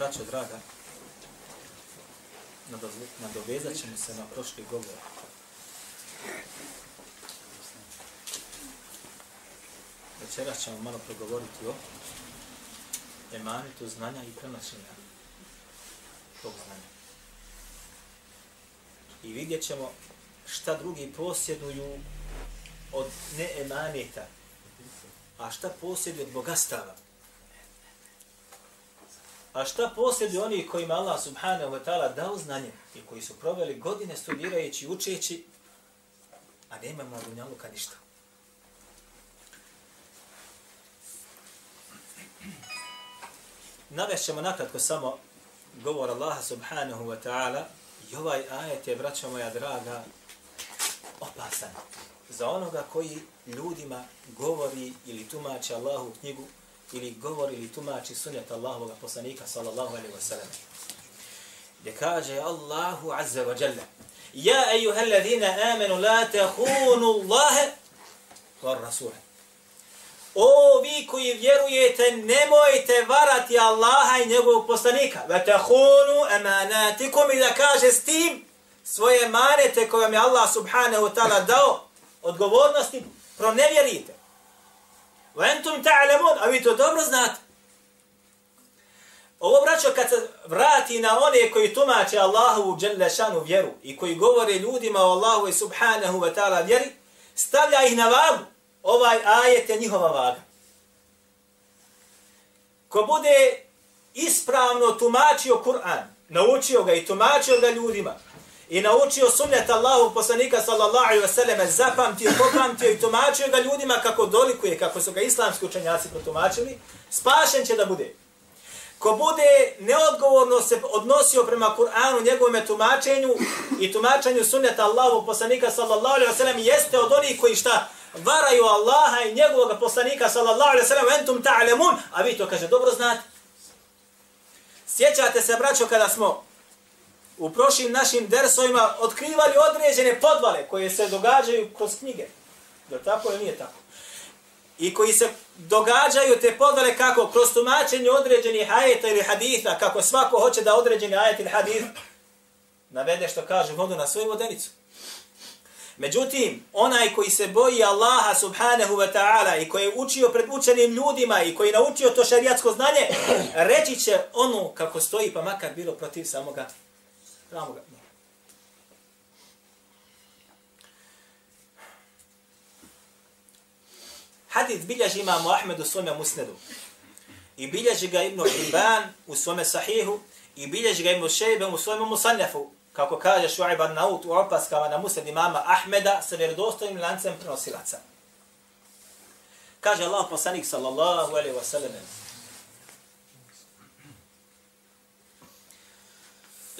Braćo draga, nadovezat ćemo se na prošli govor. Večeras ćemo malo progovoriti o emanitu znanja i prenošenja tog znanja. I vidjet ćemo šta drugi posjeduju od neemaneta, a šta posjeduju od bogastava. A šta posjeduju oni kojima Allah subhanahu wa ta'ala dao znanje i koji su proveli godine studirajući, učeći, a nemamo na dunjaluka ništa. Navešćemo nakratko samo govor Allaha subhanahu wa ta'ala i ovaj ajet je, braćo moja draga, opasan za onoga koji ljudima govori ili tumači Allahu knjigu ili govori ili tumači sunnet Allahovog poslanika sallallahu alaihi wa sallam. Gdje kaže Allahu azza wa jalla Ja ejuha alladhina amanu la tahunu Allahe wa rasule. O vi koji vjerujete, nemojte varati Allaha i njegovog poslanika. Ve tahunu emanatikum i da kaže s tim svoje manete koje vam je Allah subhanahu wa ta'ala dao odgovornosti pronevjerite. Wa entum ta'lamun, a vi to dobro znate. Ovo braćo kad se vrati na one koji tumače Allahovu šanu vjeru i koji govore ljudima o Allahu i subhanahu wa ta'ala vjeri, stavlja ih na vagu. Ovaj ajet je njihova vaga. Ko bude ispravno tumačio Kur'an, naučio ga i tumačio ga ljudima, i naučio sunnet Allahu poslanika sallallahu alaihi wasallam, zapamtio, popamtio i tumačio ga ljudima kako dolikuje, kako su ga islamski učenjaci protumačili, spašen će da bude. Ko bude neodgovorno se odnosio prema Kur'anu, njegovom tumačenju i tumačenju sunneta Allahu poslanika sallallahu alaihi wasallam jeste od onih koji šta varaju Allaha i njegovog poslanika sallallahu alaihi wasallam entum ta'lamun, a vi to kaže dobro znate. Sjećate se braćo kada smo u prošlim našim dersovima otkrivali određene podvale koje se događaju kroz knjige. Je tako ili nije tako? I koji se događaju te podvale kako? Kroz tumačenje određenih ajeta ili haditha, kako svako hoće da određeni ajet ili hadith navede što kaže vodu na svoju vodenicu. Međutim, onaj koji se boji Allaha subhanahu wa ta'ala i koji je učio pred učenim ljudima i koji je naučio to šarijatsko znanje, reći će ono kako stoji pa makar bilo protiv samoga samoga. Hadith bilježi imamo Ahmed u svome musnedu. I bilježi ga Ibn Hibban u svome sahihu. I bilježi ga Ibn Šejbe u svome musannefu. Kako kaže Šu'ib Arnaut u opaskama na musned imama Ahmeda sa vjerodostojnim lancem prenosilaca. Kaže Allah poslanik sallallahu alaihi wa sallam.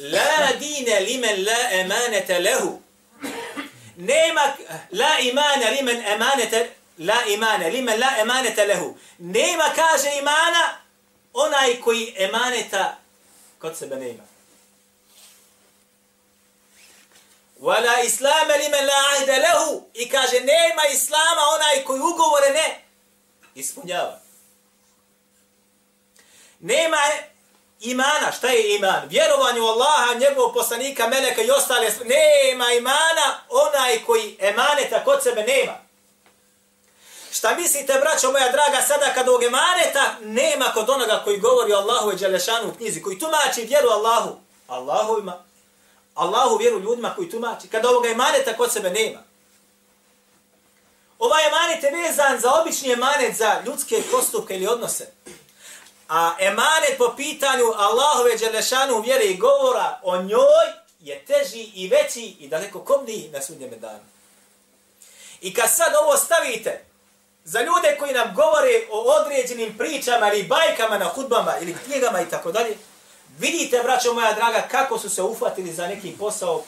La dine limen la emanete lehu. Nema la imana limen emanete la imana limen la emanete lehu. Nema kaže imana onaj koji emaneta kod sebe nema. Wala islama limen la ahde lehu. I kaže nema islama onaj koji ugovore ne ispunjava. Nema imana, šta je iman? Vjerovanje u Allaha, njegovog poslanika, meleka i ostale. Nema imana onaj koji emaneta kod sebe nema. Šta mislite, braćo moja draga, sada kad ovog emaneta nema kod onoga koji govori o Allahu i Đelešanu u knjizi, koji tumači vjeru Allahu, Allahu ima, Allahu vjeru ljudima koji tumači, kada ovoga emaneta kod sebe nema. Ovaj emanet je vezan za obični emanet za ljudske postupke ili odnose. A emanet po pitanju Allahove Đelešanu vjere i govora o njoj je teži i veći i daleko komniji na sudnjeme danu. I kad sad ovo stavite za ljude koji nam govore o određenim pričama ili bajkama na hudbama ili knjigama i tako dalje, Vidite, braćo moja draga, kako su se ufatili za neki posao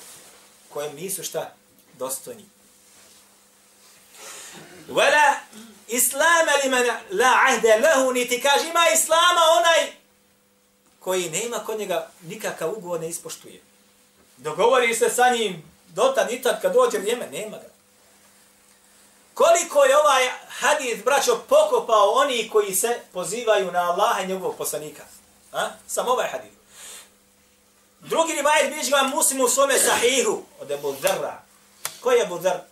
kojem nisu šta dostojni. Vela islama li man la ahde lehu, niti kaže ima islama onaj koji nema kod njega nikakav ugovor ne ispoštuje. Dogovori se sa njim dotad i tad kad dođe vrijeme, nema ga. Koliko je ovaj hadith, braćo, pokopao oni koji se pozivaju na Allaha i njegovog poslanika? A? Samo ovaj hadith. Drugi rivajet biće vam muslim u svome sahihu od Ebu Dharra. Ko je Ebu Dharra?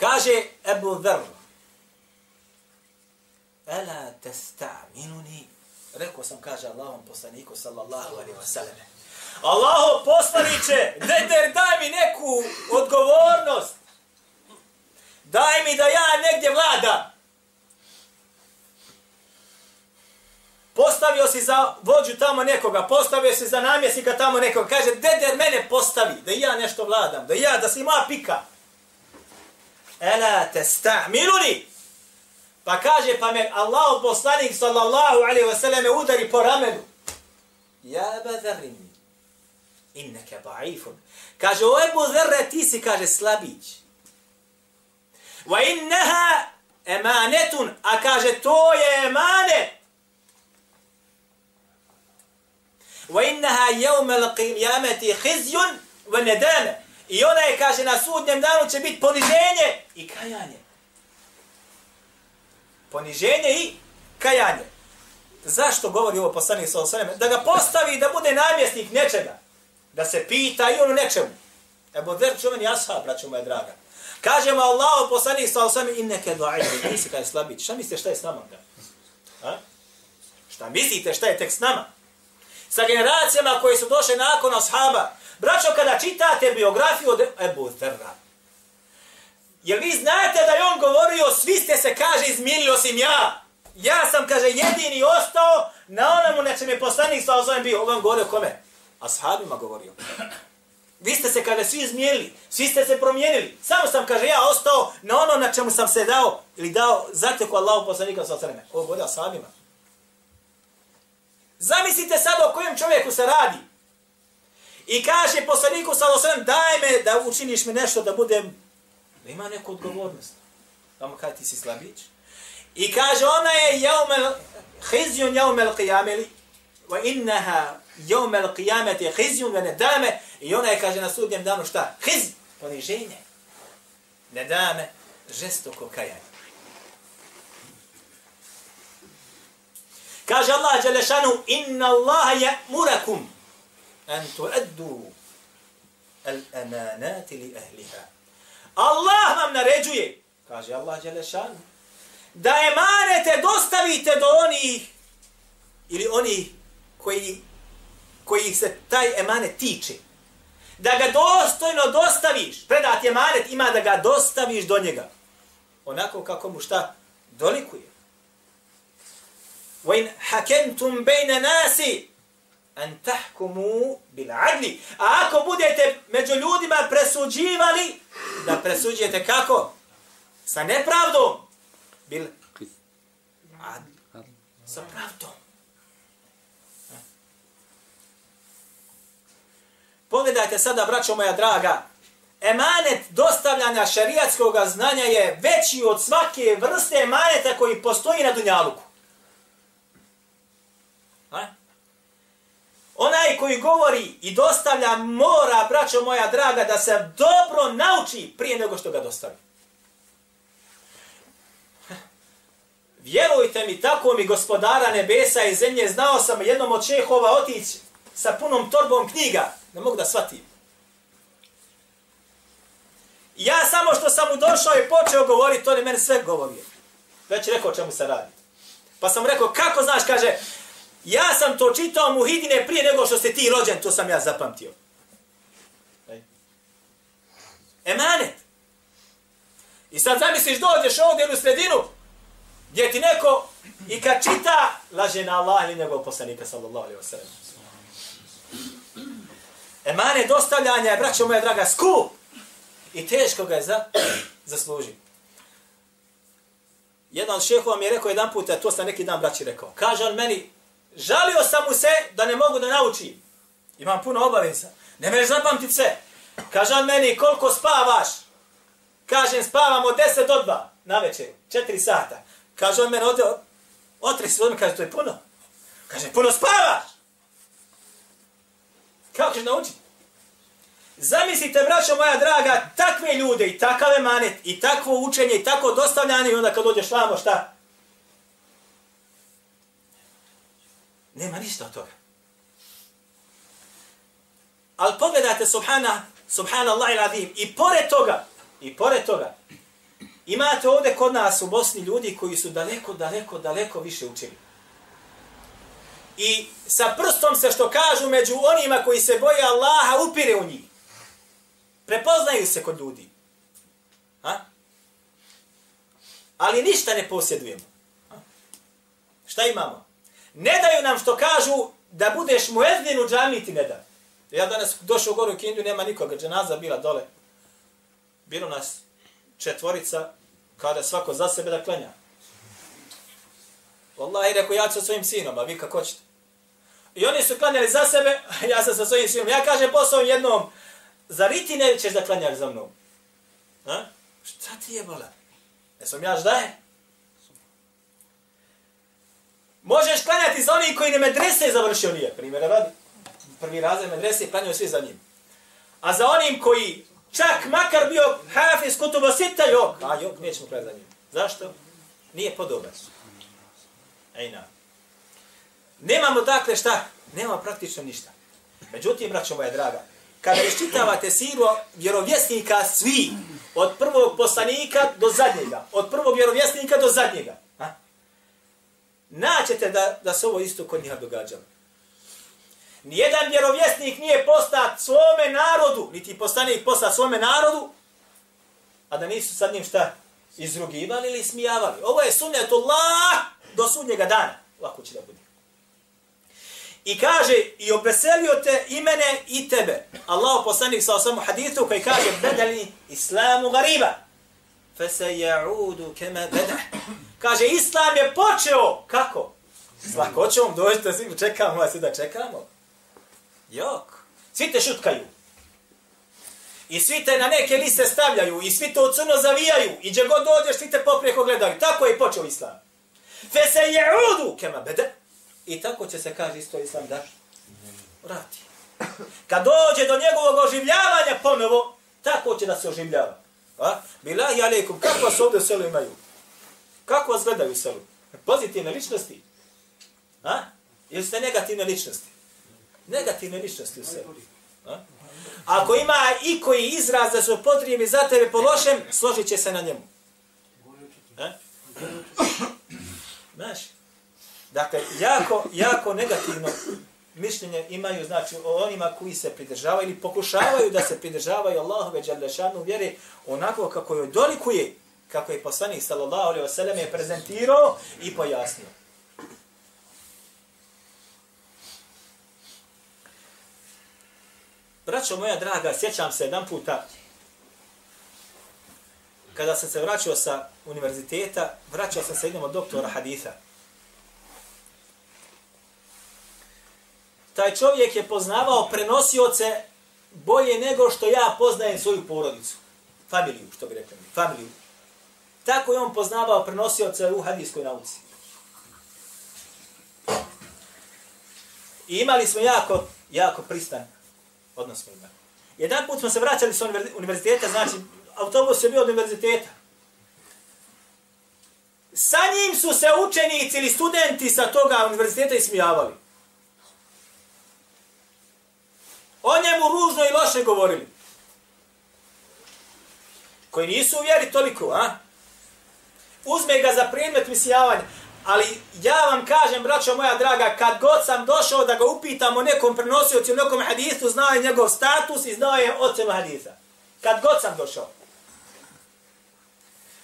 Kaže Ebu Dhr, Ela testa'minuni. Rekao sam, kaže Allahom poslaniku sallallahu alaihi wa sallam. Allaho poslaniće, deder, daj mi neku odgovornost. Daj mi da ja negdje vladam. Postavio si za vođu tamo nekoga, postavio si za namjesnika tamo nekoga. Kaže, deder mene postavi, da ja nešto vladam, da ja, da si moja pika. Ela testa'miluni. Pa kaže, pa me Allah poslanik sallallahu alaihi wa sallam udari po ramenu. Ja badharini inneke da'ifun. Kaže, o Ebu Zerre, ti si, kaže, slabić. Wa inneha emanetun, a kaže, to je emanet. Wa inneha jevme l'qiyameti hizjun wa nedame. I ona je, kaže, na sudnjem danu će biti poniženje i kajanje. Poniženje i kajanje. Zašto govori ovo poslanik sa osanem? Da ga postavi da bude namjesnik nečega da se pita i ono nečemu. Ebu Dher čuven jasha, braću moja draga. Kažemo Allahu poslanik sa osami i neke duaje, nisi kaj slabić. Šta mislite šta je s nama? Da? A? Šta mislite šta je tek s nama? Sa generacijama koje su došle nakon ashaba. Braćo, kada čitate biografiju od Ebu Dherra, Jel vi znate da je on govorio, svi ste se, kaže, izmijenili osim ja. Ja sam, kaže, jedini ostao na onomu na čem je poslanik sa ozovem bio. On govorio kome? ashabima govorio. Vi ste se, kaže, svi izmijenili, svi ste se promijenili. Samo sam, kaže, ja ostao na ono na čemu sam se dao, ili dao zateku Allahu poslanika sa ozovem. Ovo govorio ashabima. Zamislite sad o kojem čovjeku se radi. I kaže poslaniku sa osreme, daj me da učiniš mi nešto da budem, da ima neku odgovornost. Vamo kada ti si slabić. I kaže, ona je jaumel, hizjun jaumel qiyameli, wa innaha jaumel el qiyameti hizjun ve nedame i ona je kaže na sudnjem danu šta? Hiz, poniženje. Nedame, žestoko kajanje. Kaže Allah Đelešanu, inna Allaha je murakum an tuaddu al amanati li ahliha. Allah vam naređuje, kaže Allah Đelešanu, da emanete dostavite do onih ili oni koji koji se taj emanet tiče. Da ga dostojno dostaviš, predat je emanet, ima da ga dostaviš do njega. Onako kako mu šta dolikuje. وَإِنْ حَكَمْتُمْ بَيْنَ نَاسِ أَنْ تَحْكُمُوا بِالْعَدْلِ A ako budete među ljudima presuđivali, da presuđujete kako? Sa nepravdom. Bil Sa pravdom. Pogledajte sada, braćo moja draga, emanet dostavljanja šarijatskog znanja je veći od svake vrste emaneta koji postoji na Dunjaluku. Onaj koji govori i dostavlja mora, braćo moja draga, da se dobro nauči prije nego što ga dostavi. Vjerujte mi, tako mi gospodara nebesa i zemlje, znao sam jednom od čehova otići sa punom torbom knjiga, Ne mogu da shvatim. Ja samo što sam mu došao i počeo govoriti, on je meni sve govorio. Već je rekao čemu se radi. Pa sam rekao, kako znaš, kaže, ja sam to čitao mu hidine prije nego što ste ti rođen, to sam ja zapamtio. Emanet. I sad zamisliš, dođeš ovdje u sredinu, gdje ti neko, i kad čita, laže na Allah ili njegov poslanika, sallallahu alaihi wa sallam. Emane dostavljanja je, braćo moja draga, skup. I teško ga je za, zasluži. Jedan od šehova mi je rekao jedan put, a to sam neki dan braći rekao. Kaže on meni, žalio sam mu se da ne mogu da naučim. Imam puno obaveza. Ne mreš zapamtiti sve. Kaže on meni, koliko spavaš? Kažem, spavam od 10 do 2 na večer, 4 sata. Kaže on meni, ode, otri se, kaže, to je puno. Kaže, puno spavaš! Kako ćeš naučiti? Zamislite, braćo moja draga, takve ljude i takav emanet i takvo učenje i tako dostavljanje i onda kad dođeš vamo, šta? Nema ništa od toga. Ali pogledajte, subhana, subhanallah il adim, i pored toga, i pored toga, imate ovdje kod nas u Bosni ljudi koji su daleko, daleko, daleko više učili. I sa prstom se što kažu među onima koji se boje Allaha upire u njih. Prepoznaju se kod ljudi. Ha? Ali ništa ne posjedujemo. Ha? Šta imamo? Ne daju nam što kažu da budeš muezdin u džami ti ne da. Ja danas došao gore u Kindiju, nema nikoga, dženaza bila dole. Bilo nas četvorica, kada svako za sebe da klanja. Wallahi, rekao, ja sa svojim sinom, a vi kako hoćete. I oni su klanjali za sebe, ja sam sa svojim sinom. Ja kažem posao jednom, zar i ti ne ćeš da klanjaš za mnom? Ha? Šta ti je, bola? Ne sam ja ždaje? Možeš klanjati za onih koji ne medrese završio nije. Primjera radi. Prvi razred medrese klanjaju svi za njim. A za onim koji čak makar bio hafiz kutubo sita jok. A jok, nećemo klanjati za njim. Zašto? Nije podoban. Ejna. Nemamo dakle šta? Nema praktično ništa. Međutim, braćo moja draga, kada iščitavate siru vjerovjesnika svi, od prvog poslanika do zadnjega, od prvog vjerovjesnika do zadnjega naćete da, da se ovo isto kod njega događalo. Nijedan vjerovjesnik nije postat svome narodu, niti postanik postat svome narodu, a da nisu sad njim šta izrugivali ili smijavali. Ovo je sunnetullah do sudnjega dana. Lako će da bude. I kaže, i obveselio te i mene i tebe. Allah poslanik sa osamu hadithu koji kaže, bedali islamu gariba. Fese ja'udu keme bedah. Kaže, islam je počeo. Kako? S lakoćom dođete, svi čekamo, a svi da čekamo. Jok. Svi te šutkaju. I svi te na neke liste stavljaju. I svi te u crno zavijaju. I gdje god dođeš, svi te poprijeko gledaju. Tako je počeo islam. Fe se je udu, kema bede. I tako će se kaže isto islam da vrati. Kad dođe do njegovog oživljavanja ponovo, tako će da se oživljava. A? Bilahi alaikum, kako se ovdje selo imaju? Kako vas gledaju u selu? Pozitivne ličnosti? A? Ili ste negativne ličnosti? Negativne ličnosti u selu. A? Ako ima i koji izraz da su potrebi za tebe po lošem, složit će se na njemu. A? Znaš? Dakle, jako, jako negativno mišljenje imaju, znači, o onima koji se pridržavaju ili pokušavaju da se pridržavaju Allahove džalešanu vjere onako kako joj dolikuje, kako je poslanik sallallahu alejhi ve sellem je prezentirao i pojasnio. Braćo moja draga, sjećam se jedan puta kada sam se vraćao sa univerziteta, vraćao sam se jednom od doktora haditha. taj čovjek je poznavao prenosioce bolje nego što ja poznajem svoju porodicu. Familiju, što bi rekli. Familiju. Tako je on poznavao prenosioce u hadijskoj nauci. I imali smo jako, jako pristan odnos smo imali. Jedan put smo se vraćali sa univerziteta, znači autobus je bio od univerziteta. Sa njim su se učenici ili studenti sa toga univerziteta ismijavali. o njemu ružno i loše govorili. Koji nisu u vjeri toliko, a? Uzme ga za predmet misijavanja. Ali ja vam kažem, braćo moja draga, kad god sam došao da ga upitam o nekom prenosiocu, o nekom hadisu, znao je njegov status i znao je ocenu hadisa. Kad god sam došao.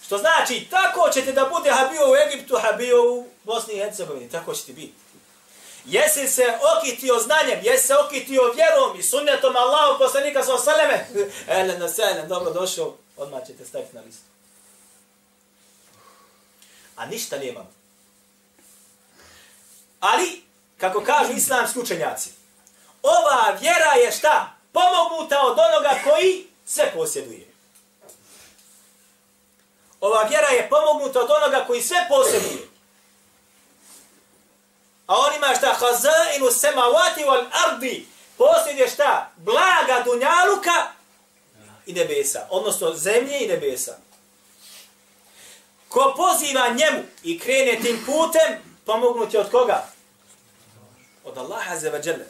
Što znači, tako ćete da bude habio u Egiptu, habio u Bosni i Hercegovini. Tako ćete biti. Jesi se okitio znanjem, jesi se okitio vjerom i sunnetom Allahu poslanika sa osaleme? Ele na selen, dobro došao, odmah ćete staviti na listu a ništa nemam. Ali, kako kažu islamski učenjaci, ova vjera je šta? Pomognuta od onoga koji sve posjeduje. Ova vjera je pomognuta od onoga koji sve posjeduje. A on ima šta? Hazainu semavati wal ardi. Posjeduje šta? Blaga dunjaluka i nebesa. Odnosno zemlje i nebesa. Ko poziva njemu i krene tim putem, pomognuti od koga? Od Allaha za vađele.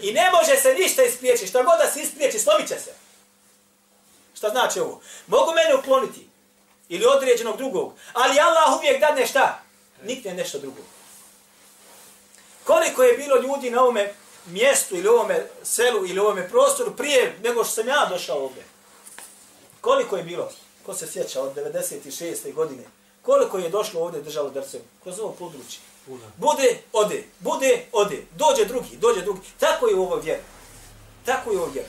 I ne može se ništa ispriječiti. Šta god da se ispriječi, slomit će se. Šta znači ovo? Mogu mene ukloniti. Ili određenog drugog. Ali Allah uvijek dadne šta? Nikne nešto drugo. Koliko je bilo ljudi na ovome mjestu ili ovome selu ili ovome prostoru prije nego što sam ja došao ovdje? Koliko je bilo? Ko se sjeća od 96. godine? Koliko je došlo ovdje držalo drcem? Kroz ovo područje? Bude, ode. Bude, ode. Dođe drugi, dođe drugi. Tako je u ovoj vjeri. Tako je u ovoj vjeri.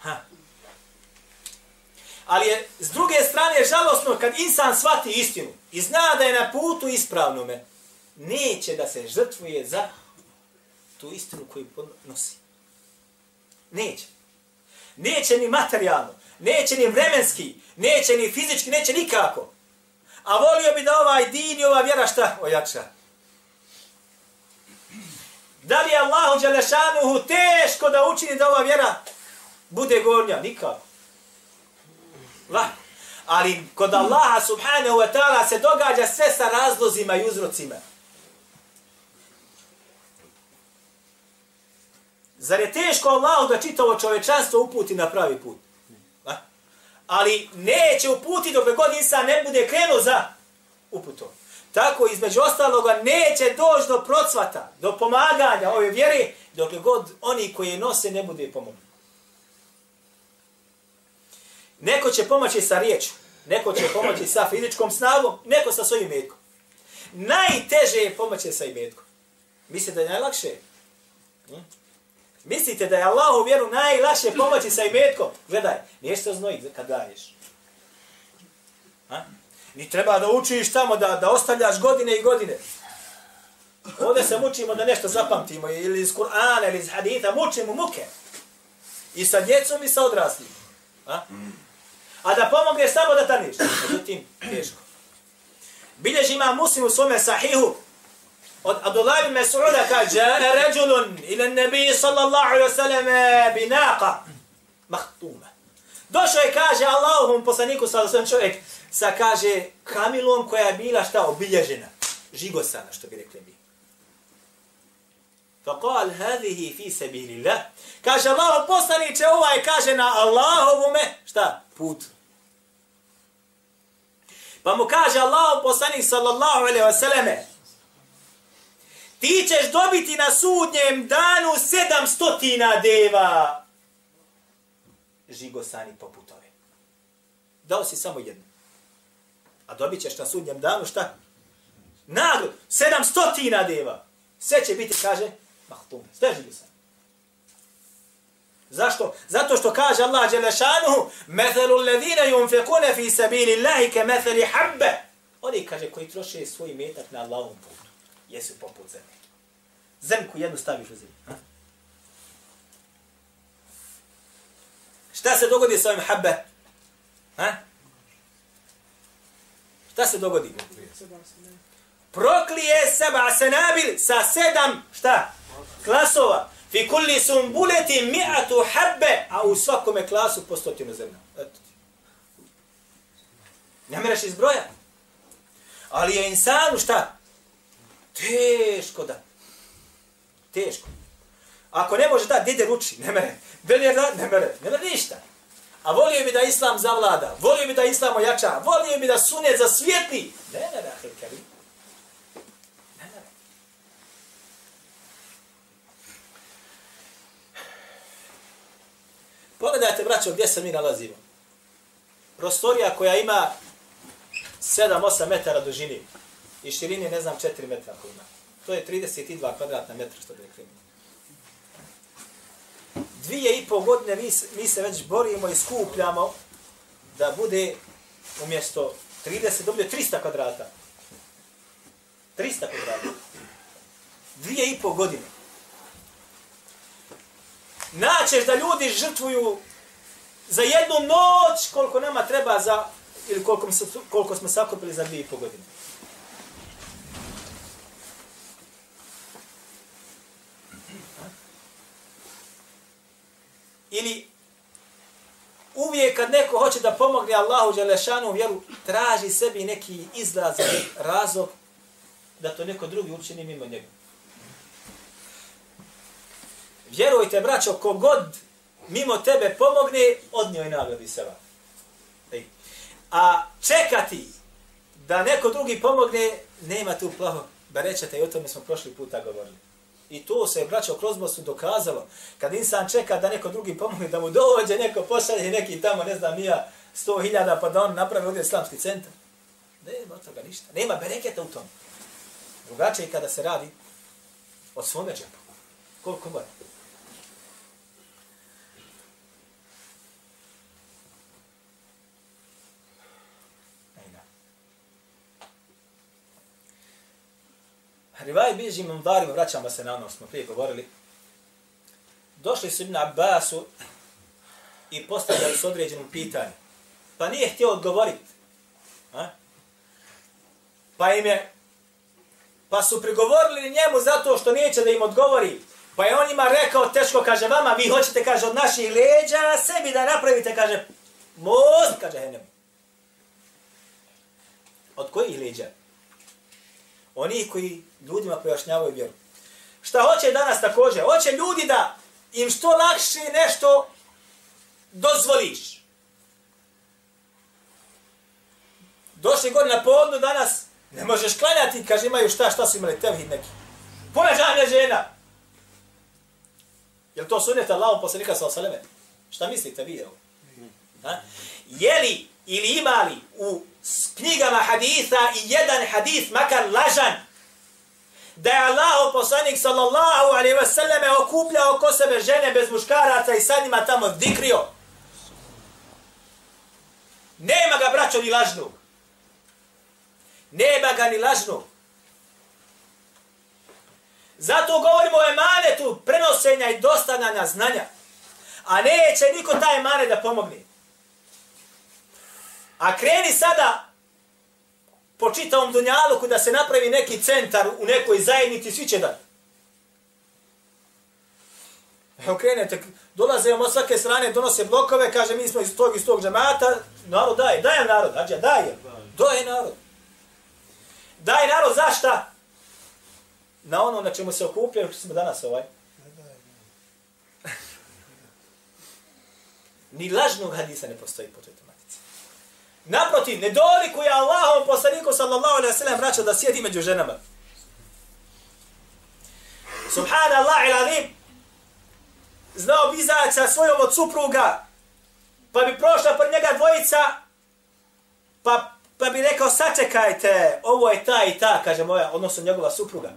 Ha. Ali je, s druge strane, žalosno kad insan shvati istinu i zna da je na putu ispravnome, neće da se žrtvuje za tu istinu koju nosi. Neće. Neće ni materijalno, neće ni vremenski, neće ni fizički, neće nikako. A volio bi da ovaj din i ova vjera šta ojača. Da li je Allahu Đelešanuhu teško da učini da ova vjera bude gornja? Nikako. Lako. Ali kod Allaha subhanahu wa ta'ala se događa sve sa razlozima i uzrocima. Zar je teško Allahu da čitavo čovečanstvo uputi na pravi put? A? Ali neće uputi dok god insan ne bude krenuo za uputom. Tako između ostaloga neće doći do procvata, do pomaganja ove vjere, dok god oni koji je nose ne bude pomogli. Neko će pomoći sa riječom, neko će pomoći sa fizičkom snagom, neko sa svojim metkom. Najteže je pomoći sa imetkom. Mislite da je najlakše? Hm? Mislite da je Allahu vjeru najlaše pomoći sa imetkom? Gledaj, nije se znoji kad daješ. Ha? Ni treba da učiš tamo, da, da ostavljaš godine i godine. Ovdje se mučimo da nešto zapamtimo, ili iz Kur'ana, ili iz hadita, mučimo muke. I sa djecom i sa odraslim. A, A da pomogne samo da taniš. Međutim, teško. Bilježi ima muslim u svome sahihu, od Abdullah ibn Mas'uda kaže, Jana rajulun ila nabi sallallahu alaihi wa sallam bi naqa mahtuma. Došao je, kaže Allahovom poslaniku sallallahu alaihi čovjek, sa kaže kamilom koja je bila šta obilježena. Žigosana, što bi rekli mi. Faqal hadhihi fi sabilillah. Kaže Allah poslanice ovaj kaže na Allahovome šta? Put. Pa mu kaže Allah poslanik sallallahu alejhi ve selleme Ti ćeš dobiti na sudnjem danu sedamstotina deva žigosani poput ove. Dao si samo jednu. A dobit ćeš na sudnjem danu šta? Nagrod, sedamstotina deva. Sve će biti, kaže, mahtum. Sve žigosani. Zašto? Zato što kaže Allah Đelešanuhu Methelu ledine yunfekune fi sabili Allahi ke metheli habbe. Oni kaže koji troše svoj metak na Allahom putu jesu poput zemlje. Zemku jednu staviš u zemlju. Ha? Šta se dogodi sa ovim habbe? Ha? Šta se dogodi? Proklije seba senabil sa sedam, šta? Klasova. Fi kulli sumbuleti mi'atu habbe, a u svakome klasu po stotinu zemlja. Eto. Ne mereš izbroja. Ali je insanu šta? Teško da. Teško. Ako ne može da, dide ruči, ne mere. Velje da, ne mere. Ne mere ništa. A volio bi da islam zavlada, volio bi da islam ojača, volio bi da sunet zasvijetli. Ne mere, ahir karim. Ne mere. Pogledajte, braćo, gdje se mi nalazimo. Prostorija koja ima 7-8 metara dužini i širine ne znam 4 metra ako ima. To je 32 kvadratna metra što bi rekli. Dvije i pol godine mi, mi se već borimo i skupljamo da bude umjesto 30 bude 300 kvadrata. 300 kvadrata. Dvije i pol godine. Naćeš da ljudi žrtvuju za jednu noć koliko nama treba za, ili koliko, koliko smo sakupili za dvije i pol godine. Ili uvijek kad neko hoće da pomogne Allahu Đelešanu vjeru, traži sebi neki izlaz, razlog da to neko drugi učini mimo njega. Vjerujte, braćo, kogod mimo tebe pomogne, od njoj nagradi seba. A čekati da neko drugi pomogne, nema tu plaho berećete i o tome smo prošli puta govorili. I to se, braćo, kroz Bosnu dokazalo. Kad insan čeka da neko drugi pomogne, da mu dođe neko pošalje neki tamo, ne znam, nija, sto hiljada, pa da on napravi ovdje islamski centar. Nema od toga ništa. Nema bereketa u tom. Drugačije kada se radi od svome džepa. Koliko mora? Rivaj bilježi imam darima, vraćamo se na ono, smo prije govorili. Došli su Ibn Abbasu i postavljali su određenu pitanje. Pa nije htio odgovoriti. A? Pa im je, pa su prigovorili njemu zato što neće da im odgovori. Pa je on njima rekao, teško, kaže, vama, vi hoćete, kaže, od naših leđa sebi da napravite, kaže, most, kaže, henem. Od kojih leđa? Oni koji ljudima pojašnjavaju vjeru. Šta hoće danas također? Hoće ljudi da im što lakše nešto dozvoliš. Došli god na povodnu danas, ne možeš klanjati, kaže imaju šta, šta su imali tevhid neki. Pomeđanje žena. Je to sunet Allahom poslanika sa osaleme? Šta mislite vi? Evo? Ha? Je li ili imali u knjigama haditha i jedan hadith makar lažan da je Allah poslanik sallallahu alaihi wa sallam okupljao oko sebe žene bez muškaraca i sad njima tamo dikrio. Nema ga braćo ni lažnog. Nema ga ni lažnog. Zato govorimo o emanetu prenosenja i dostavljanja znanja. A neće niko taj emanet da pomogne. A kreni sada po čitavom dunjaluku da se napravi neki centar u nekoj zajednici, svi će dati. Evo krenete, dolaze vam od svake strane, donose blokove, kaže mi smo iz tog iz tog džemata, narod daje, daje narod, ađa, daje, daje narod. Daje narod zašta? Na ono na čemu se okupljaju, što smo danas ovaj. Ni lažnog hadisa ne postoji po toj Naprotiv, ne dolikuje Allahom poslaniku sallallahu alaihi sallam vraća da sjedi među ženama. Subhanallah alazim. Znao bi izaći sa svojom od supruga, pa bi prošla pred njega dvojica, pa, pa bi rekao, sačekajte, ovo je ta i ta, kaže moja, odnosno njegova supruga.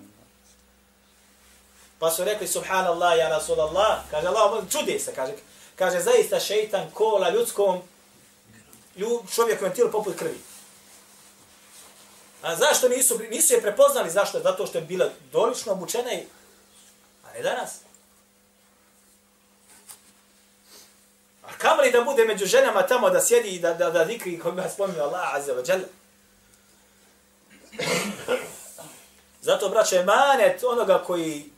Pa su rekli, subhanallah, ja rasulallah, kaže Allah, čudi se, kaže, kaže, zaista šeitan kola ljudskom ljud, čovjekovom tijelu poput krvi. A zašto nisu, nisu je prepoznali? Zašto? Zato što je bila dolično obučena i... A ne danas. A kamo li da bude među ženama tamo da sjedi i da, da, da dikri kojima spominje Allah azza wa jalla? Zato, braćo, emanet onoga koji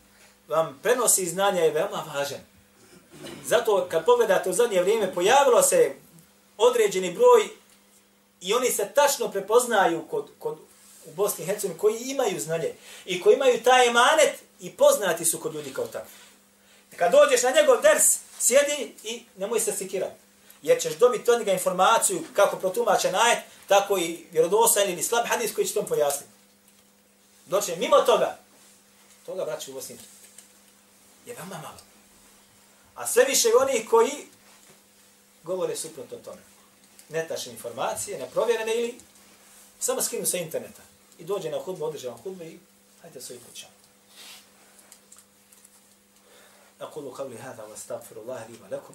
vam prenosi znanje je veoma važan. Zato, kad pogledate u zadnje vrijeme, pojavilo se određeni broj i oni se tačno prepoznaju kod, kod, u Bosni i Hercegovini koji imaju znanje i koji imaju taj emanet i poznati su kod ljudi kao takvi. Kad dođeš na njegov ders, sjedi i nemoj se sikirati. Jer ćeš dobiti od njega informaciju kako protumače najet, tako i vjerodosan ili slab hadis koji će tom pojasniti. Doće mimo toga, toga braći u Bosni je vama malo. A sve više oni koji govore suprotno tome. Netačne informacije, neprovjerene ili samo skinu sa interneta i dođe na hudbu, održe vam hudbu i hajte svoj kuća. أقول قولي هذا واستغفر الله لي ولكم